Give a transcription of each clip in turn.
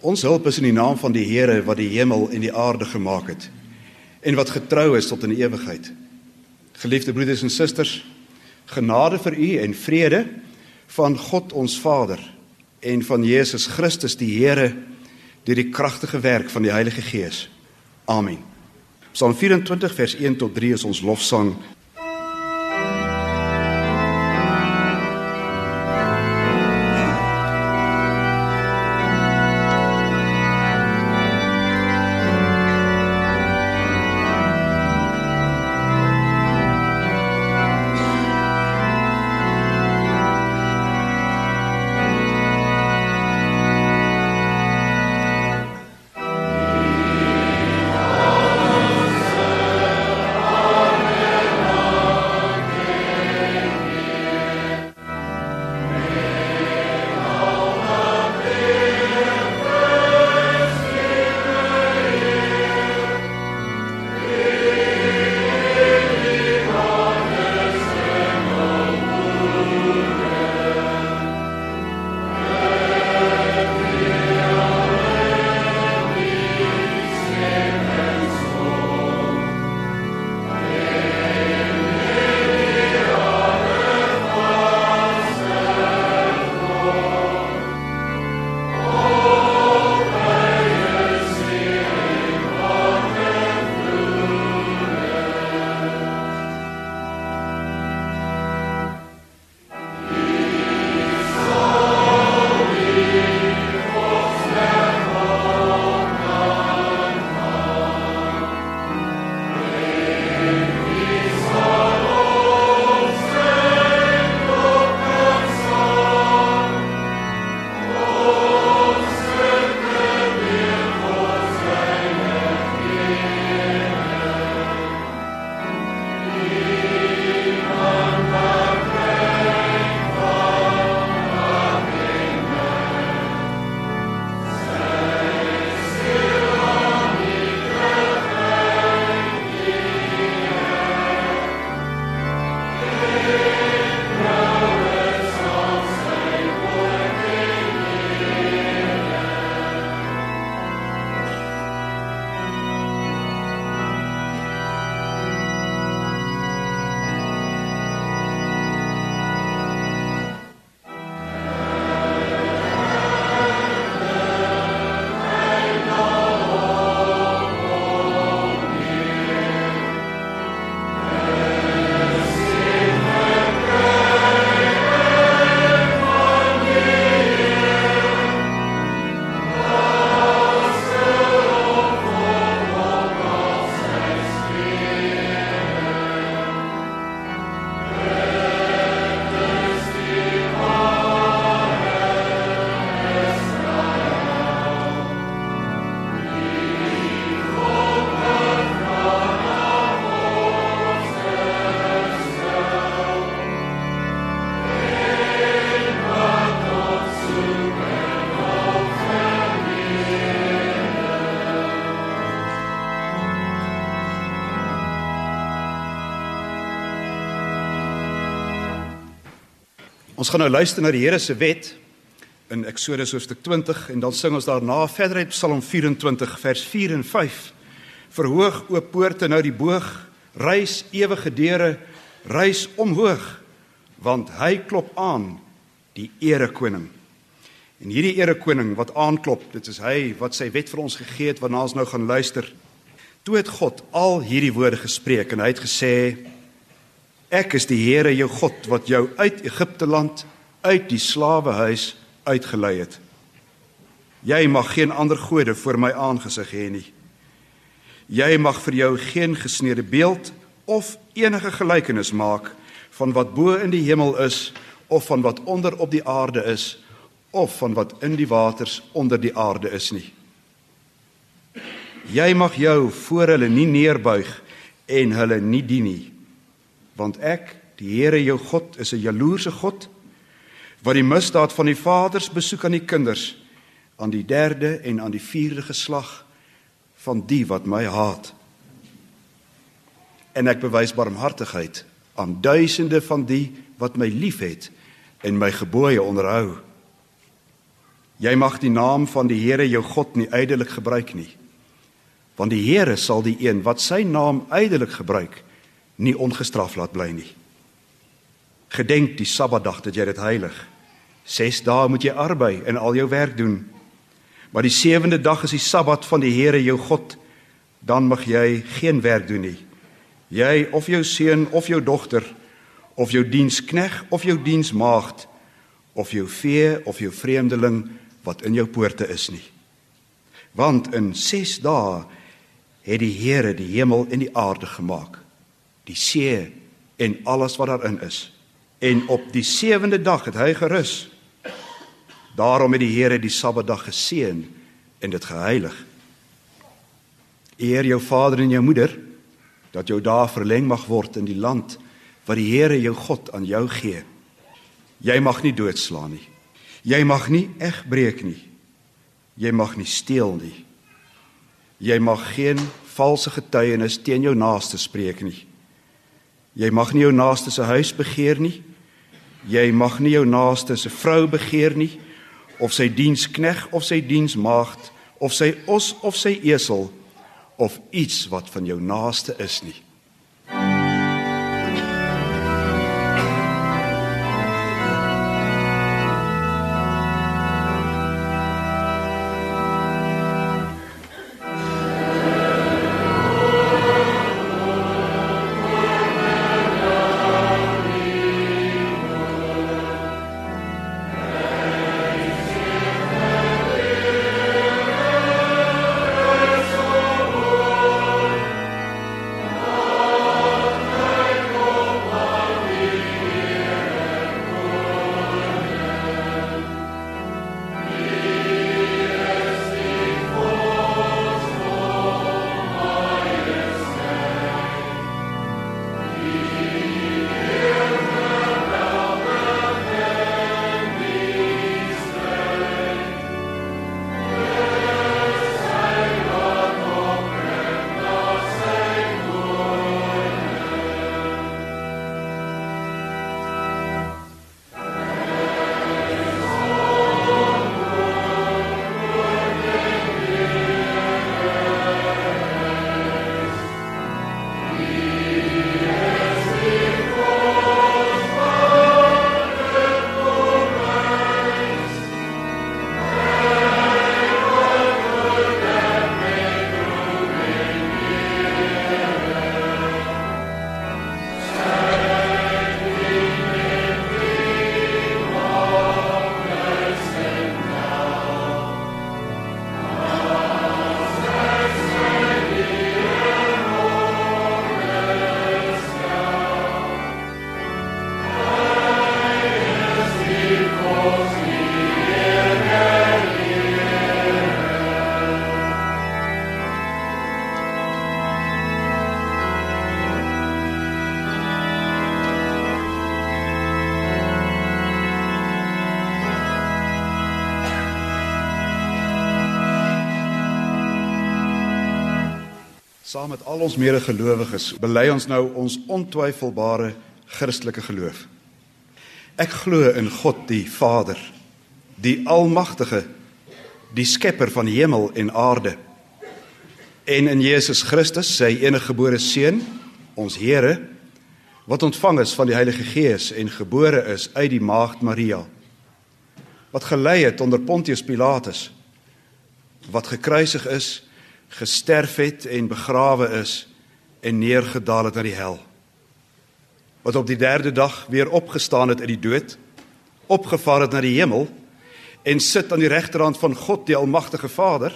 Ons hulp is in die naam van die Here wat die hemel en die aarde gemaak het en wat getrou is tot in ewigheid. Geliefde broeders en susters, genade vir u en vrede van God ons Vader en van Jesus Christus die Here deur die kragtige werk van die Heilige Gees. Amen. Psalm 24 vers 1 tot 3 is ons lofsang Ons gaan nou luister na die Here se wet in Eksodus hoofstuk 20 en dan sing ons daarna verder uit Psalm 24 vers 4 en 5. Verhoog o poorte nou die boog, reis ewige deure, reis omhoog, want hy klop aan die ere koning. En hierdie ere koning wat aanklop, dit is hy wat sy wet vir ons gegee het waarna ons nou gaan luister. Toe het God al hierdie woorde gespreek en hy het gesê Ek is die Here jou God wat jou uit Egipte land uit die slawehuis uitgelei het. Jy mag geen ander gode voor my aangesig hê nie. Jy mag vir jou geen gesneede beeld of enige gelykenis maak van wat bo in die hemel is of van wat onder op die aarde is of van wat in die waters onder die aarde is nie. Jy mag jou voor hulle nie neerbuig en hulle nie dien nie want ek die Here jou God is 'n jaloerse God wat die misdaad van die vaders besoek aan die kinders aan die derde en aan die vierde geslag van die wat my haat en ek bewys barmhartigheid aan duisende van die wat my liefhet en my gebooie onderhou Jy mag die naam van die Here jou God nie ydelik gebruik nie. Want die Here sal die een wat sy naam ydelik gebruik, nie ongestraf laat bly nie. Gedenk die Sabbatdag dat jy dit heilig. 6 dae moet jy arbei en al jou werk doen. Maar die sewende dag is die Sabbat van die Here jou God. Dan mag jy geen werk doen nie. Jy of jou seun of jou dogter of jou dienskneg of jou diensmaagd of jou vee of jou vreemdeling wat in jou poorte is nie. Want in 6 dae het die Here die hemel en die aarde gemaak, die see en alles wat daarin is. En op die sewende dag het hy gerus. Daarom het die Here die Sabbatdag geseën en dit geheilig. Eer jou vader en jou moeder dat jou dae verleng mag word in die land wat die Here jou God aan jou gee. Jy mag nie doodslaan nie. Jy mag nie egbreek nie. Jy mag nie steel nie. Jy mag geen valse getuienis teen jou naaste spreek nie. Jy mag nie jou naaste se huis begeer nie. Jy mag nie jou naaste se vrou begeer nie of sy dienskneg of sy diensmaagd of sy os of sy esel of iets wat van jou naaste is nie. Saam met al ons medegelowiges bely ons nou ons ontwyfelbare Christelike geloof. Ek glo in God die Vader, die almagtige, die skepper van hemel en aarde. En in Jesus Christus, sy eniggebore seun, ons Here, wat ontvang is van die Heilige Gees en gebore is uit die maagd Maria. Wat gelei het onder Pontius Pilatus, wat gekruisig is gesterf het en begrawe is en neergedaal het na die hel. Wat op die 3de dag weer opgestaan het uit die dood, opgevaar het na die hemel en sit aan die regterhand van God die almagtige Vader,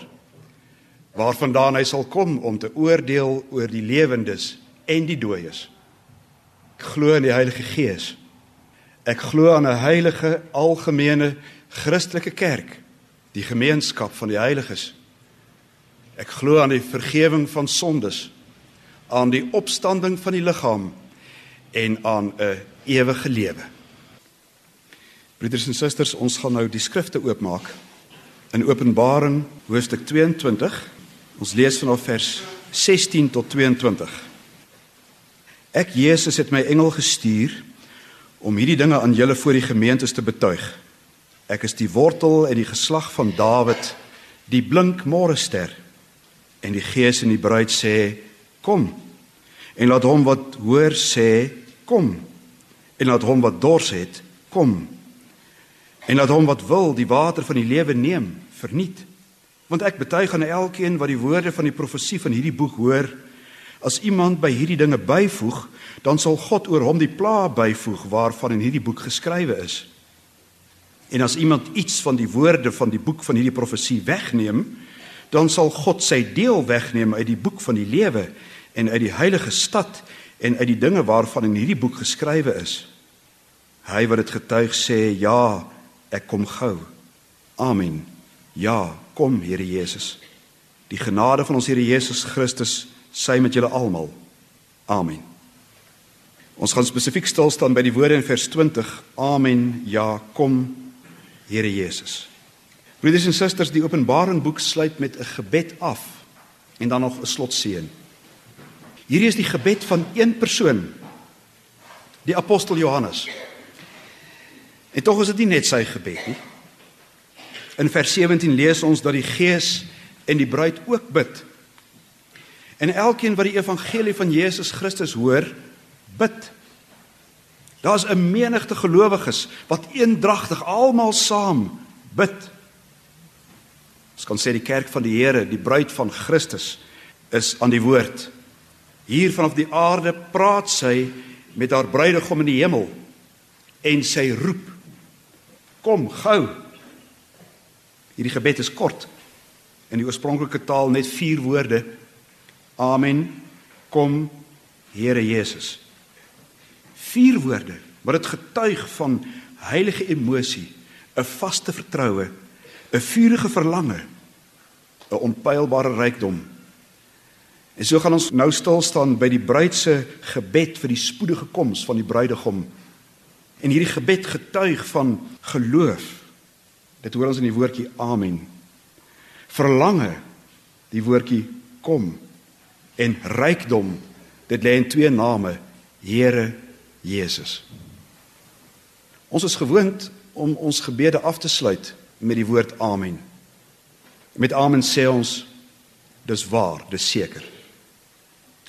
waarvandaan hy sal kom om te oordeel oor die lewendes en die dooies. Ek glo in die Heilige Gees. Ek glo aan 'n heilige algemene Christelike kerk, die gemeenskap van die heiliges Ek glo aan die vergifnis van sondes, aan die opstanding van die liggaam en aan 'n ewige lewe. Broeders en susters, ons gaan nou die skrifte oopmaak in Openbaring hoofstuk 22. Ons lees vanaf vers 16 tot 22. Ek Jesus het my engel gestuur om hierdie dinge aan julle voor die gemeentes te betuig. Ek is die wortel en die geslag van Dawid, die blink môrester. En die Gees en die bruid sê: Kom. En laat hom wat hoor sê: Kom. En laat hom wat dors het, kom. En laat hom wat wil die water van die lewe neem, verniet. Want ek betuig aan elkeen wat die woorde van die profesie van hierdie boek hoor, as iemand by hierdie dinge byvoeg, dan sal God oor hom die pla byvoeg waarvan in hierdie boek geskrywe is. En as iemand iets van die woorde van die boek van hierdie profesie wegneem, dan sal God sy deel wegneem uit die boek van die lewe en uit die heilige stad en uit die dinge waarvan in hierdie boek geskrywe is. Hy wat dit getuig sê, ja, ek kom gou. Amen. Ja, kom Here Jesus. Die genade van ons Here Jesus Christus sy met julle almal. Amen. Ons gaan spesifiek stil staan by die woorde in vers 20. Amen. Ja, kom Here Jesus. Broeders en susters, die Openbaring boek sluit met 'n gebed af en dan nog 'n slotseën. Hierdie is die gebed van een persoon, die apostel Johannes. En tog is dit nie net sy gebed nie. In vers 17 lees ons dat die Gees en die bruid ook bid. En elkeen wat die evangelie van Jesus Christus hoor, bid. Daar's 'n menigte gelowiges wat eendragtig almal saam bid. Ons kan sê die kerk van die Here, die bruid van Christus is aan die woord. Hier vanaf die aarde praat sy met haar bruidegom in die hemel en sy roep: Kom gou. Hierdie gebed is kort. In die oorspronklike taal net 4 woorde. Amen. Kom Here Jesus. Vier woorde, maar dit getuig van heilige emosie, 'n vaste vertroue, 'n vurige verlange, 'n onpylbare rykdom. En so gaan ons nou stil staan by die bruid se gebed vir die spoedige koms van die bruidegom. En hierdie gebed getuig van geloof. Dit hoor ons in die woordjie amen. Verlange, die woordjie kom en rykdom dit lê in twee name Here Jesus ons is gewoond om ons gebede af te sluit met die woord amen met amen sê ons dis waar dis seker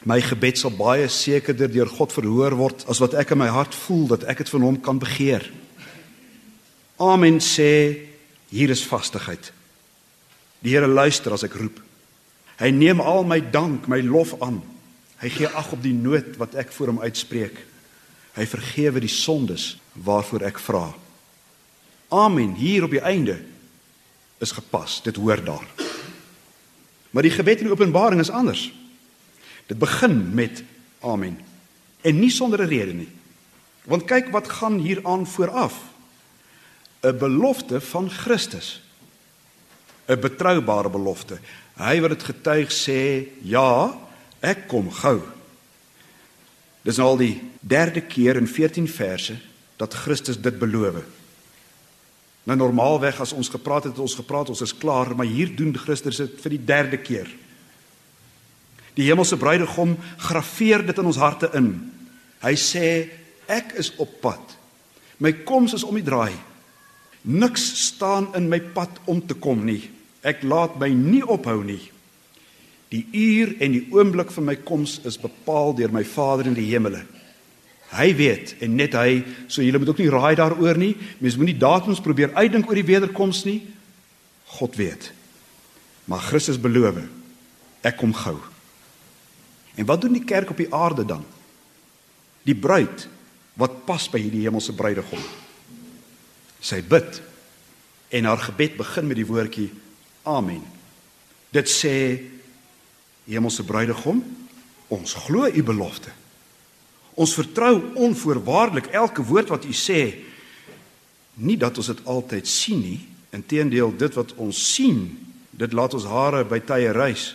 my gebed sal baie sekerder deur God verhoor word as wat ek in my hart voel dat ek dit van hom kan begeer amen sê hier is vastigheid die Here luister as ek roep Hy neem al my dank, my lof aan. Hy gee ag op die nood wat ek voor hom uitspreek. Hy vergewe die sondes waarvoor ek vra. Amen. Hier op die einde is gepas. Dit hoor daar. Maar die gebed in Openbaring is anders. Dit begin met amen. En nie sonder 'n rede nie. Want kyk wat gaan hier aan vooraf. 'n Belofte van Christus. 'n Betroubare belofte. Hy wat dit getuig sê, ja, ek kom gou. Dis nou al die derde keer in 14 verse dat Christus dit beloof. Nou normaalweg as ons gepraat het, het ons gepraat, ons is klaar, maar hier doen Christus dit vir die derde keer. Die hemelse bruidegom graweer dit in ons harte in. Hy sê ek is op pad. My koms is om die draai. Niks staan in my pad om te kom nie. Ek laat my nie ophou nie. Die uur en die oomblik van my koms is bepaal deur my Vader in die hemele. Hy weet en net hy, so julle moet ook nie raai daaroor nie. Mens moenie datums probeer uitdink oor die wederkoms nie. God weet. Maar Christus beloof, ek kom gou. En wat doen die kerk op die aarde dan? Die bruid wat pas by hierdie hemelse bruidegom. Sy bid en haar gebed begin met die woordjie Amen. Dit sê Hemelse Bruidegom, ons glo u belofte. Ons vertrou onvoorwaardelik elke woord wat u sê. Nie dat ons dit altyd sien nie, inteendeel dit wat ons sien, dit laat ons hare by tye rys.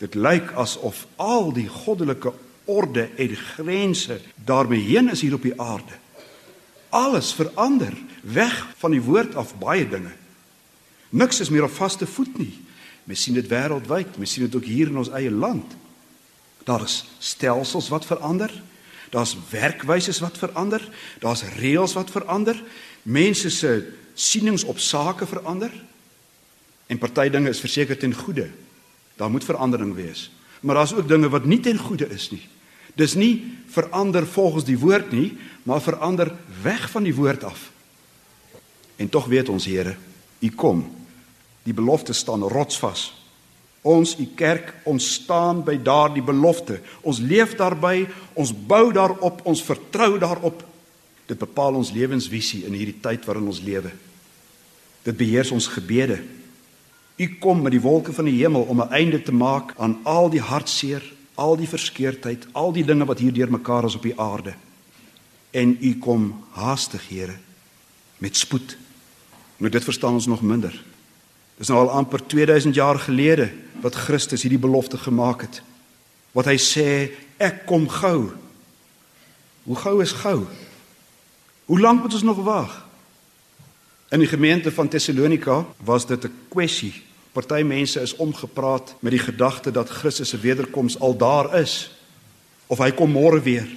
Dit lyk asof al die goddelike orde en grense daarmee heen is hier op die aarde. Alles verander, weg van die woord af baie dinge. Niks is meer op vaste voet nie. Mens sien dit wêreldwyd, mens sien dit ook hier in ons eie land. Daar is stelsels wat verander. Daar's werkwyses wat verander. Daar's reëls wat verander. Mense se sienings op sake verander. En party dinge is verseker ten goeie. Daar moet verandering wees. Maar daar's ook dinge wat nie ten goeie is nie. Dis nie verander volgens die woord nie, maar verander weg van die woord af. En tog weet ons Here, U kom. Die belofte staan rotsvas. Ons u kerk ons staan by daardie belofte. Ons leef daarby, ons bou daarop, ons vertrou daarop. Dit bepaal ons lewensvisie in hierdie tyd waarin ons lewe. Dit beheers ons gebede. U kom met die wolke van die hemel om 'n einde te maak aan al die hartseer, al die verskeurdheid, al die dinge wat hier deurmekaar is op die aarde. En u kom haastig, Here, met spoed. Nou dit verstaan ons nog minder. Dis nou al amper 2000 jaar gelede wat Christus hierdie belofte gemaak het. Wat hy sê, ek kom gou. Hoe gou is gou? Hoe lank moet ons nog wag? In die gemeente van Tessalonika was dit 'n kwessie. Party mense is omgepraat met die gedagte dat Christus se wederkoms al daar is of hy kom môre weer.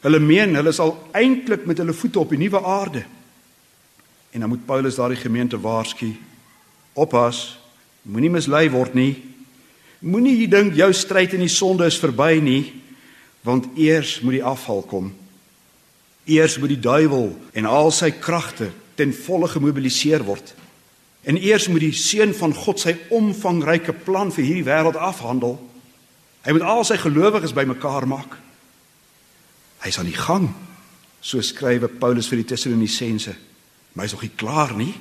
Hulle meen hulle is al eintlik met hulle voete op die nuwe aarde. En dan moet Paulus daardie gemeente waarsku Oppas, moenie mislei word nie. Moenie dink jou stryd in die sonde is verby nie, want eers moet die afval kom. Eers moet die duiwel en al sy kragte ten volle gemobiliseer word. En eers moet die seun van God sy omvangryke plan vir hierdie wêreld afhandel. Hy moet al sy gelowiges bymekaar maak. Hy's aan die gang, so skrywe Paulus vir die Tessalonisense. Maar hy's nog nie klaar nie.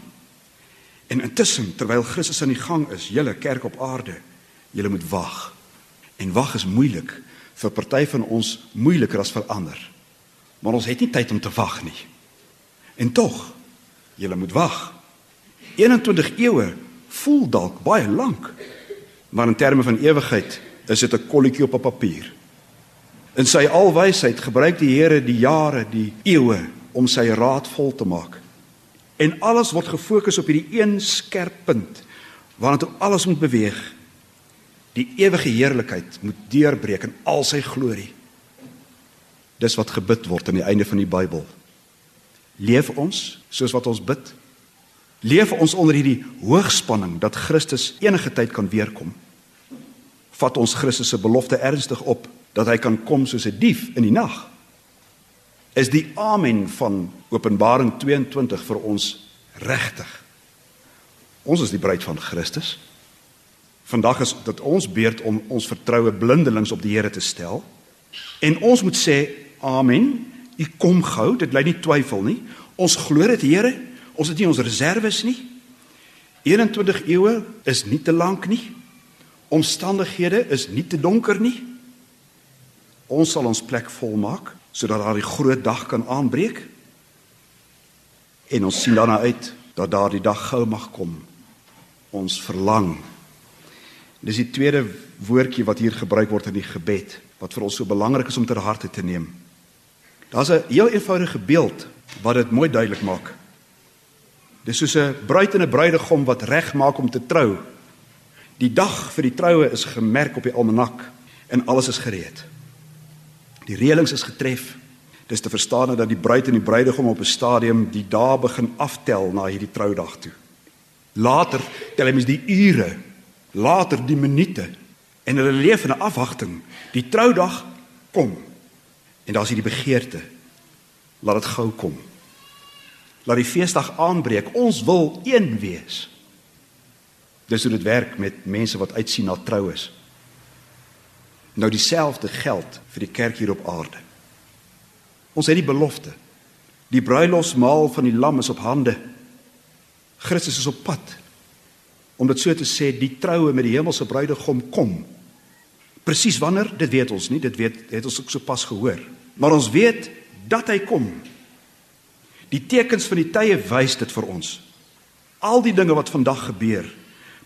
En intussen terwyl Christus aan die gang is, julle kerk op aarde, julle moet wag. En wag is moeilik vir party van ons moeiliker as vir ander. Maar ons het nie tyd om te wag nie. En tog, julle moet wag. 21 eeue voel dalk baie lank, maar in terme van ewigheid is dit 'n kolletjie op 'n papier. In sy alwysheid gebruik die Here die jare, die eeue om sy raad vol te maak. En alles word gefokus op hierdie een skerp punt waarna toe alles moet beweeg. Die ewige heerlikheid moet deurbreek in al sy glorie. Dis wat gebid word aan die einde van die Bybel. Leef ons soos wat ons bid? Leef ons onder hierdie hoogspanning dat Christus enige tyd kan weerkom? Vat ons Christus se belofte ernstig op dat hy kan kom soos 'n dief in die nag? is die amen van Openbaring 22 vir ons regtig. Ons is die bruid van Christus. Vandag is dit ons beurt om ons vertroue blindelings op die Here te stel. En ons moet sê amen. U kom gou, dit bly nie twyfel nie. Ons glo dit Here. Ons het nie ons reserves nie. 21 eeue is nie te lank nie. Omstandighede is nie te donker nie. Ons sal ons plek volmaak sodat daardie groot dag kan aanbreek. En ons sien daarna uit dat daardie dag gou mag kom. Ons verlang. Dis die tweede woordjie wat hier gebruik word in die gebed wat vir ons so belangrik is om ter harte te neem. Daar's 'n heel eenvoudige beeld wat dit mooi duidelik maak. Dis soos 'n bruid en 'n bruidegom wat reg maak om te trou. Die dag vir die troue is gemerk op die almanak en alles is gereed. Die reëlings is getref. Dis te verstaan dat die bruid en die bruidegom op 'n stadium die dae begin aftel na hierdie troudag toe. Later tel hulle mis die ure, later die minute en hulle leef in 'n afwagting. Die troudag kom. En daar's hierdie begeerte. Laat dit gou kom. Laat die feesdag aanbreek. Ons wil een wees. Dis hoe dit werk met mense wat uitsien na troues. Nou dieselfde geld vir die kerk hier op aarde. Ons het die belofte. Die bruilofsmaal van die lam is op hande. Christus is op pad. Om dit so te sê, die troue met die hemelse bruidegom kom. Presies wanneer, dit weet ons nie, dit weet het ons ook sopas gehoor. Maar ons weet dat hy kom. Die tekens van die tye wys dit vir ons. Al die dinge wat vandag gebeur,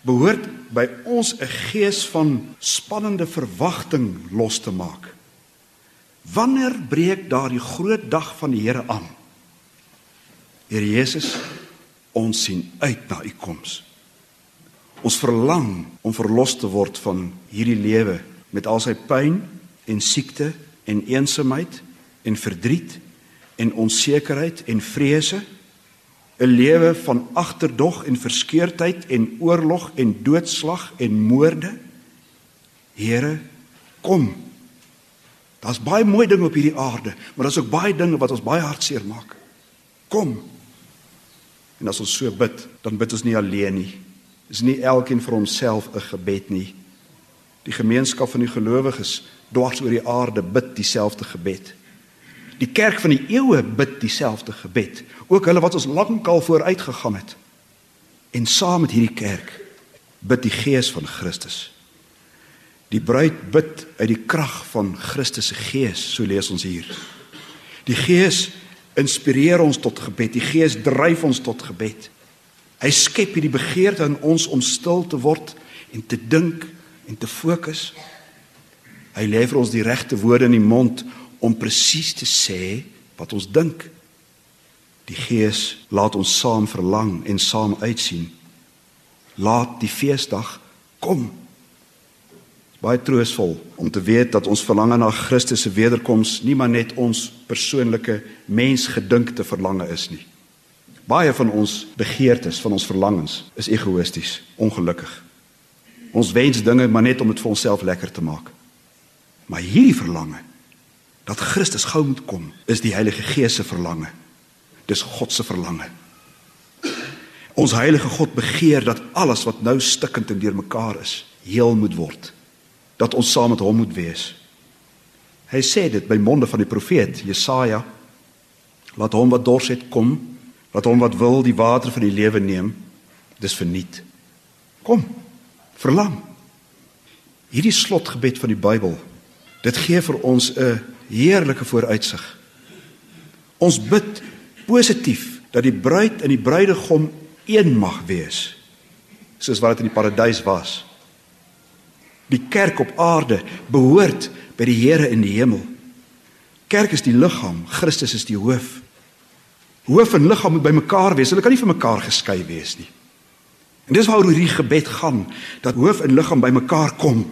behoort by ons 'n gees van spannende verwagting los te maak. Wanneer breek daardie groot dag van die Here aan? Here Jesus, ons sien uit na u koms. Ons verlang om verlos te word van hierdie lewe met al sy pyn en siekte en eensaamheid en verdriet en onsekerheid en vrese 'n lewe van agterdog en verskeurdheid en oorlog en doodslag en moorde. Here, kom. Daar's baie mooi dinge op hierdie aarde, maar daar's ook baie dinge wat ons baie hartseer maak. Kom. En as ons so bid, dan bid ons nie alleen nie. Dis nie elkeen vir homself 'n gebed nie. Die gemeenskap van die gelowiges dwars oor die aarde bid dieselfde gebed. Die kerk van die eeue bid dieselfde gebed, ook hulle wat ons lankal vooruit gegaan het. En saam met hierdie kerk bid die Gees van Christus. Die bruid bid uit die krag van Christus se Gees, so lees ons hier. Die Gees inspireer ons tot gebed. Die Gees dryf ons tot gebed. Hy skep hierdie begeerte in ons om stil te word en te dink en te fokus. Hy lê vir ons die regte woorde in die mond om presies te sê wat ons dink. Die Gees laat ons saam verlang en saam uitsien. Laat die feesdag kom baie troosvol om te weet dat ons verlange na Christus se wederkoms nie maar net ons persoonlike mensgedinkte verlange is nie. Baie van ons begeertes, van ons verlangens is egoïsties, ongelukkig. Ons wens dinge maar net om dit vir onsself lekker te maak. Maar hierdie verlange dat Christus gou moet kom, is die Heilige Gees se verlange. Dis God se verlange. Ons heilige God begeer dat alles wat nou stikkend en deurmekaar is, heel moet word dat ons saam met hom moet wees. Hy sê dit by monde van die profeet Jesaja. Laat hom wat dors het kom, laat hom wat wil die water van die lewe neem. Dis verniet. Kom. Verlang. Hierdie slotgebed van die Bybel. Dit gee vir ons 'n heerlike vooruitsig. Ons bid positief dat die bruid en die bruidegom een mag wees soos wat dit in die paradys was. Die kerk op aarde behoort by die Here in die hemel. Kerk is die liggaam, Christus is die hoof. Hoof en liggaam moet bymekaar wees. Hulle kan nie van mekaar geskei wees nie. En dis waaroor hierdie gebed gaan, dat hoof en liggaam bymekaar kom.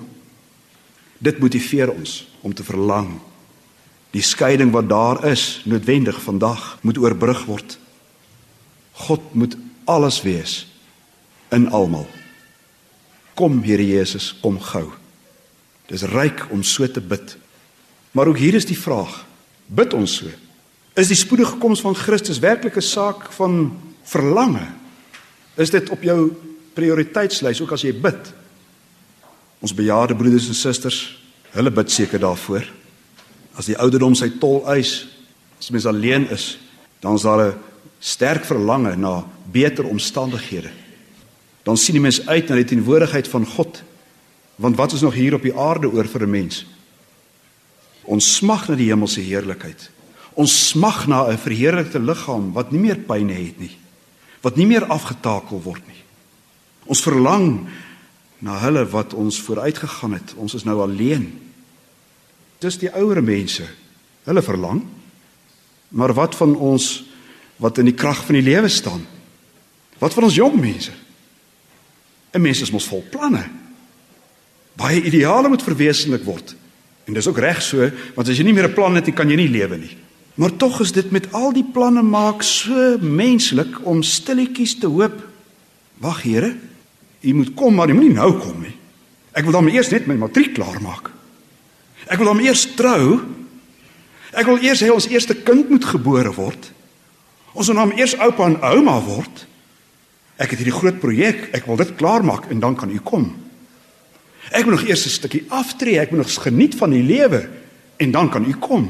Dit motiveer ons om te verlang. Die skeiding wat daar is, noodwendig vandag moet oorbrug word. God moet alles wees in almal. Kom Here Jesus, kom gou. Dis ryk om so te bid. Maar ook hier is die vraag: bid ons so? Is die spoedige koms van Christus werklik 'n saak van verlange? Is dit op jou prioriteitslys ook as jy bid? Ons bejaarde broeders en susters, hulle bid seker daarvoor. As die ouderdom sy tol eis, as mens alleen is, dan is daar 'n sterk verlange na beter omstandighede dan sien die mens uit na die teenwoordigheid van God. Want wat is nog hier op die aarde oor vir 'n mens? Ons smag na die hemelse heerlikheid. Ons smag na 'n verheerlikte liggaam wat nie meer pyn het nie, wat nie meer afgetakel word nie. Ons verlang na hulle wat ons vooruitgegaan het. Ons is nou alleen. Dis die ouer mense. Hulle verlang. Maar wat van ons wat in die krag van die lewe staan? Wat van ons jong mense? 'n Mens is mos vol planne. Baie ideale moet verwesenlik word. En dis ook reg so, want as jy nie meer 'n plan het nie, kan jy nie lewe nie. Maar tog is dit met al die planne maak so menslik om stilletjies te hoop. Wag, Here, U moet kom, maar U moenie nou kom nie. Ek wil dan eers net my matriek klaar maak. Ek wil dan eers trou. Ek wil eers hê ons eerste kind moet gebore word. Ons moet dan eers oupa en ouma word. Ek het hierdie groot projek, ek wil dit klaarmaak en dan kan u kom. Ek moet nog eers 'n stukkie aftree, ek moet nog geniet van die lewe en dan kan u kom.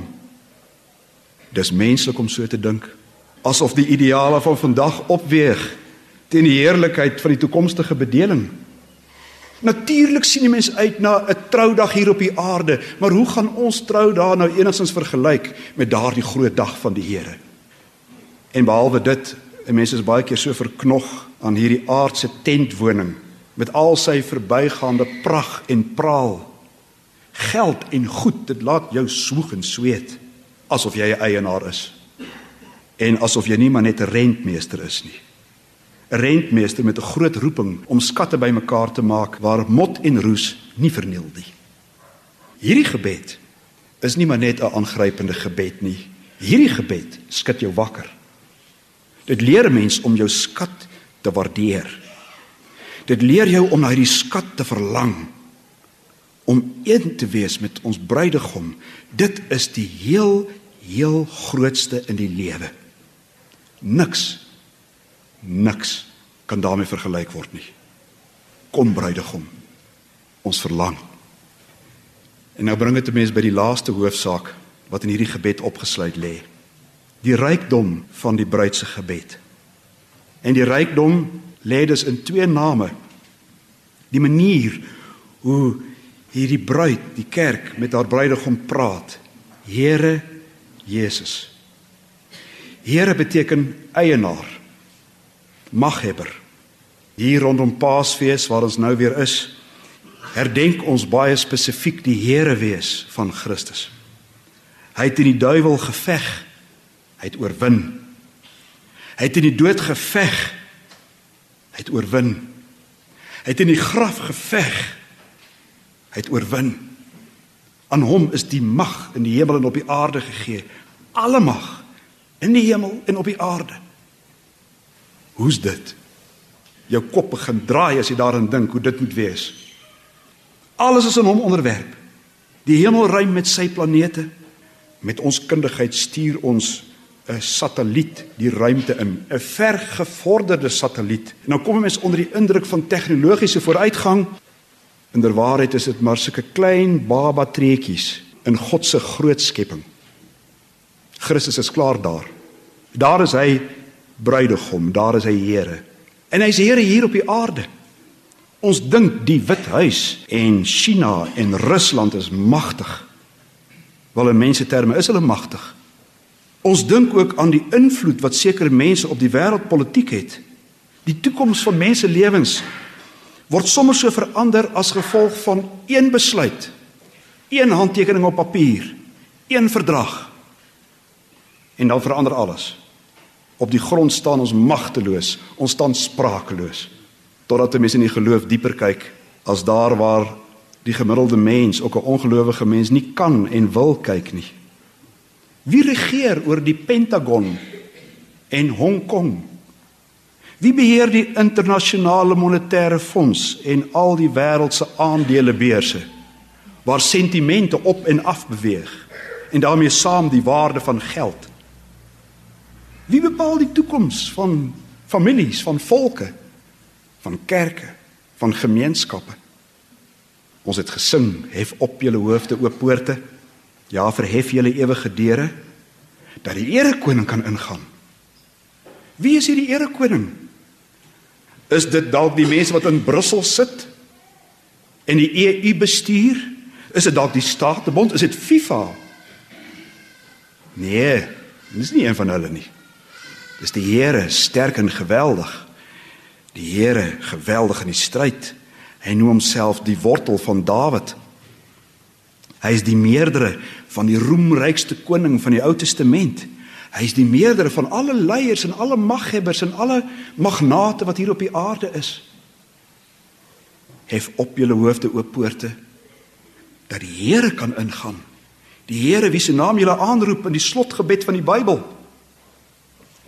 Dis menslik om so te dink, asof die ideale van vandag opweeg teen die heerlikheid van die toekomstige bedeling. Natuurlik sien die mens uit na 'n troudag hier op die aarde, maar hoe gaan ons trou daar nou enigstens vergelyk met daardie groot dag van die Here? En behalwe dit, mense is baie keer so verknog aan hierdie aardse tentwoning met al sy verbygaande pragt en praal. Geld en goed, dit laat jou swoeg en sweet asof jy 'n eienaar is. En asof jy nie maar net 'n rentmeester is nie. 'n Rentmeester met 'n groot roeping om skatte bymekaar te maak waar mot en roes nie verniel nie. Hierdie gebed is nie maar net 'n aangrypende gebed nie. Hierdie gebed skud jou wakker. Dit leer 'n mens om jou skat te waardeer. Dit leer jou om na hierdie skat te verlang om een te wees met ons bruidegom. Dit is die heel heel grootste in die lewe. Niks niks kan daarmee vergelyk word nie. Kom bruidegom. Ons verlang. En nou bring dit 'n mens by die laaste hoofsaak wat in hierdie gebed opgesluit lê. Die rykdom van die bruid se gebed. En die rykdom lê dus in twee name. Die manier hoe hierdie bruid, die kerk met haar bruidegom praat. Here Jesus. Here beteken eienaar. Maghebber. Hier rondom Paasfees waar ons nou weer is, herdenk ons baie spesifiek die Here wees van Christus. Hy het teen die duiwel geveg. Hy het oorwin. Hy het in die dood geveg. Hy het oorwin. Hy het in die graf geveg. Hy het oorwin. Aan hom is die mag in die hemel en op die aarde gegee. Alle mag in die hemel en op die aarde. Hoe's dit? Jou kop begin draai as jy daaraan dink hoe dit moet wees. Alles is aan hom onderwerp. Die hemelruim met sy planete met ons kundigheid stuur ons 'n satelliet die ruimte in, 'n vergevorderde satelliet. En dan kom mense onder die indruk van tegnologiese vooruitgang. Inderwaarheid is dit maar sulke klein baba treetjies in God se groot skepping. Christus is klaar daar. Daar is hy bruidegom, daar is hy Here. En hy's Here hier op die aarde. Ons dink die Wit Huis en China en Rusland is magtig. Wel in mense terme is hulle magtig. Ons dink ook aan die invloed wat sekere mense op die wêreldpolitiek het. Die toekoms van mense lewens word sommer so verander as gevolg van een besluit. Een handtekening op papier, een verdrag. En dan verander alles. Op die grond staan ons magteloos, ons staan sprakeloos totdat 'n mens in die geloof dieper kyk as daar waar die gemiddelde mens, ook 'n ongelowige mens nie kan en wil kyk nie. Wie regeer oor die Pentagon en Hong Kong? Wie beheer die internasionale monetêre fonds en al die wêreld se aandelebeurse waar sentimente op en af beweeg en daarmee saam die waarde van geld? Wie bepaal die toekoms van families, van volke, van kerke, van gemeenskappe? Ons het gesing, hef op julle hoofde oop poorte. Ja, verhef julle ewige deure dat die erekoning kan ingaan. Wie is hierdie erekoning? Is dit dalk die mense wat in Brussel sit en die EU bestuur? Is dit dalk die Statebond? Is dit FIFA? Nee, dis nie een van hulle nie. Dis die Here sterk en geweldig. Die Here geweldig in die stryd. Hy noem homself die wortel van Dawid. Hy is die meerdere van die roemrykste koning van die Ou Testament. Hy is die meerdere van alle leiers en alle maghebbers en alle magnate wat hier op die aarde is. Hef op julle hoofde oop poorte dat die Here kan ingaan. Die Here wie se naam julle aanroep in die slotgebed van die Bybel.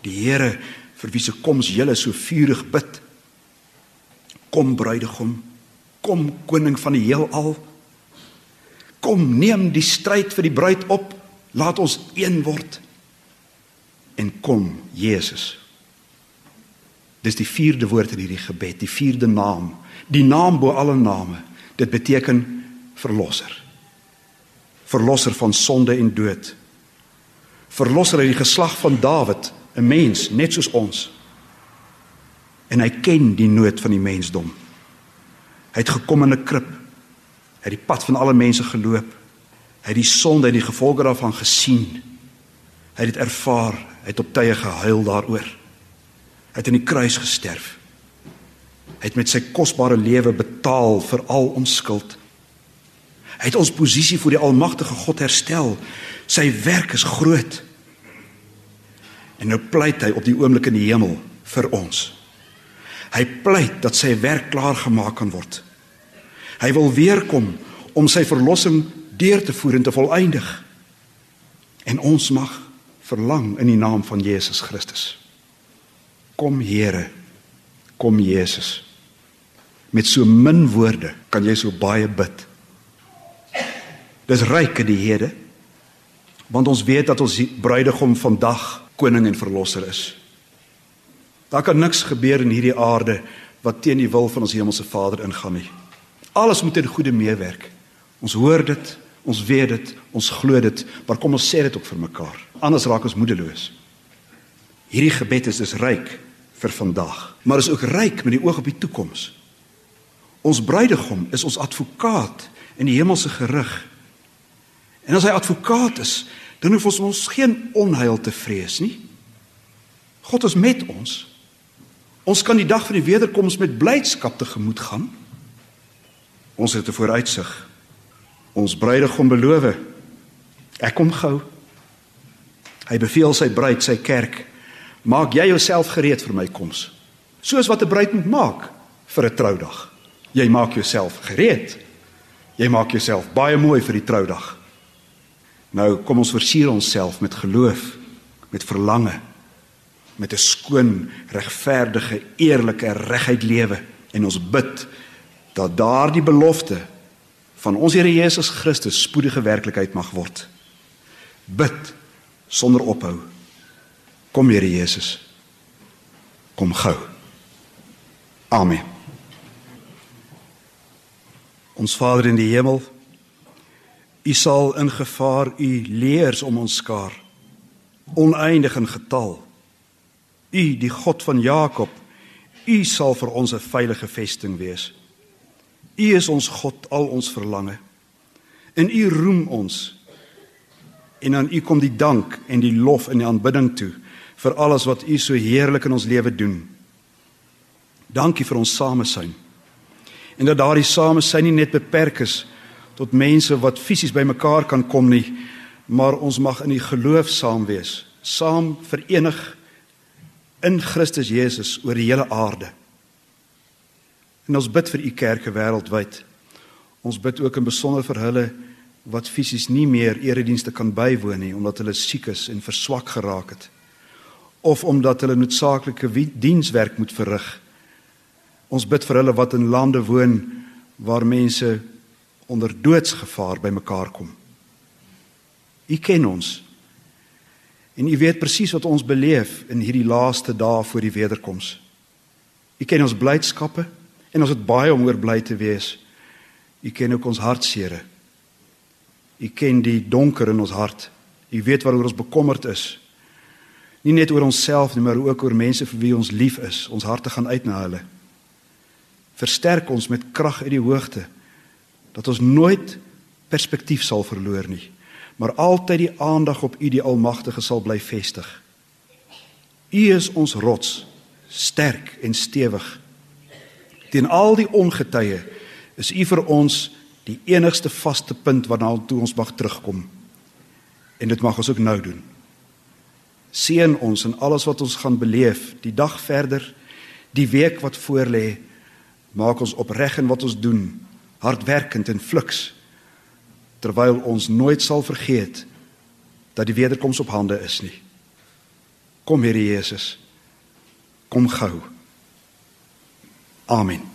Die Here vir wie se koms julle so vurig bid. Kom bruidegom, kom koning van die heelal. Kom neem die stryd vir die bruid op. Laat ons een word. En kom Jesus. Dis die vierde woord in hierdie gebed, die vierde naam, die naam bo alle name. Dit beteken verlosser. Verlosser van sonde en dood. Verlosser uit die geslag van Dawid 'n mens net soos ons. En hy ken die nood van die mensdom. Hy het gekom in 'n krib. Hy het die pad van alle mense geloop. Hy het die sonde en die gevolge daarvan gesien. Hy het dit ervaar, hy het op tye gehuil daaroor. Hy het aan die kruis gesterf. Hy het met sy kosbare lewe betaal vir al ons skuld. Hy het ons posisie voor die almagtige God herstel. Sy werk is groot. En nou pleit hy op die oomblik in die hemel vir ons. Hy pleit dat sy werk klaar gemaak kan word. Hy wil weer kom om sy verlossing deur te voer en te volëindig. En ons mag verlang in die naam van Jesus Christus. Kom Here. Kom Jesus. Met so min woorde kan jy so baie bid. Dis ryk in die Here. Want ons weet dat ons bruidegom vandag koning en verlosser is. Daar kan niks gebeur in hierdie aarde wat teen die wil van ons hemelse Vader ingaan nie. Alles moet in goeie meewerk. Ons hoor dit, ons weet dit, ons glo dit, maar kom ons sê dit ook vir mekaar. Anders raak ons moedeloos. Hierdie gebed is dus ryk vir vandag, maar is ook ryk met die oog op die toekoms. Ons bruidegom is ons advokaat in die hemelse gerig. En as hy advokaat is, dan hoef ons ons geen onheil te vrees nie. God is met ons. Ons kan die dag van die wederkoms met blydskap tegemoet gaan. Ons het 'n vooruitsig. Ons bruidegom beloof: Ek kom gou. Hy beveel sy bruid, sy kerk, maak jy jouself gereed vir my koms. Soos wat 'n bruid moet maak vir 'n troudag. Jy maak jouself gereed. Jy maak jouself baie mooi vir die troudag. Nou kom ons versier onsself met geloof, met verlange, met 'n skoon, regverdige, eerlike, reguit lewe en ons bid dat daardie belofte van ons Here Jesus Christus spoedige werklikheid mag word. Bid sonder ophou. Kom Here Jesus. Kom gou. Amen. Ons Vader in die hemel, U sal in gevaar U leers om ons skaar, oneindig in getal. U, die God van Jakob, U sal vir ons 'n veilige vesting wees. U is ons God, al ons verlange. In U roem ons. En aan U kom die dank en die lof en die aanbidding toe vir alles wat U so heerlik in ons lewe doen. Dankie vir ons samesyn. En dat daardie samesyn nie net beperk is tot mense wat fisies bymekaar kan kom nie, maar ons mag in die geloof saam wees, saam verenig in Christus Jesus oor die hele aarde. En ons bid vir u kerke wêreldwyd. Ons bid ook in besonder vir hulle wat fisies nie meer eredienste kan bywoon nie omdat hulle siek is en verswak geraak het of omdat hulle noodsaaklike dienswerk moet verrig. Ons bid vir hulle wat in lande woon waar mense onder doodsgevaar bymekaar kom. U ken ons. En u weet presies wat ons beleef in hierdie laaste dae voor die wederkoms. U ken ons blydskappe En ons het baie om oor bly te wees. U ken ook ons hartsere. U ken die donker in ons hart. U weet waaroor ons bekommerd is. Nie net oor onsself nie, maar ook oor mense vir wie ons lief is. Ons harte gaan uit na hulle. Versterk ons met krag uit die hoogte dat ons nooit perspektief sal verloor nie, maar altyd die aandag op U die Almagtige sal bly vestig. U is ons rots, sterk en stewig. Teen al die ongetye is U vir ons die enigste vaste punt waarna toe ons mag terugkom. En dit mag ons ook nou doen. Seën ons in alles wat ons gaan beleef, die dag verder, die week wat voorlê. Maak ons opreg in wat ons doen, hardwerkend en fliks terwyl ons nooit sal vergeet dat die wederkoms op hande is nie. Kom Here Jesus. Kom gou. Amen.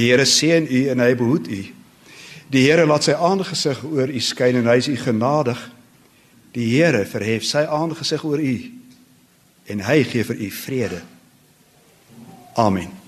Die Here seën u en hy behoed u. Die Here laat sy aangesig oor u skyn en hy is u genadig. Die Here verhef sy aangesig oor u en hy gee vir u vrede. Amen.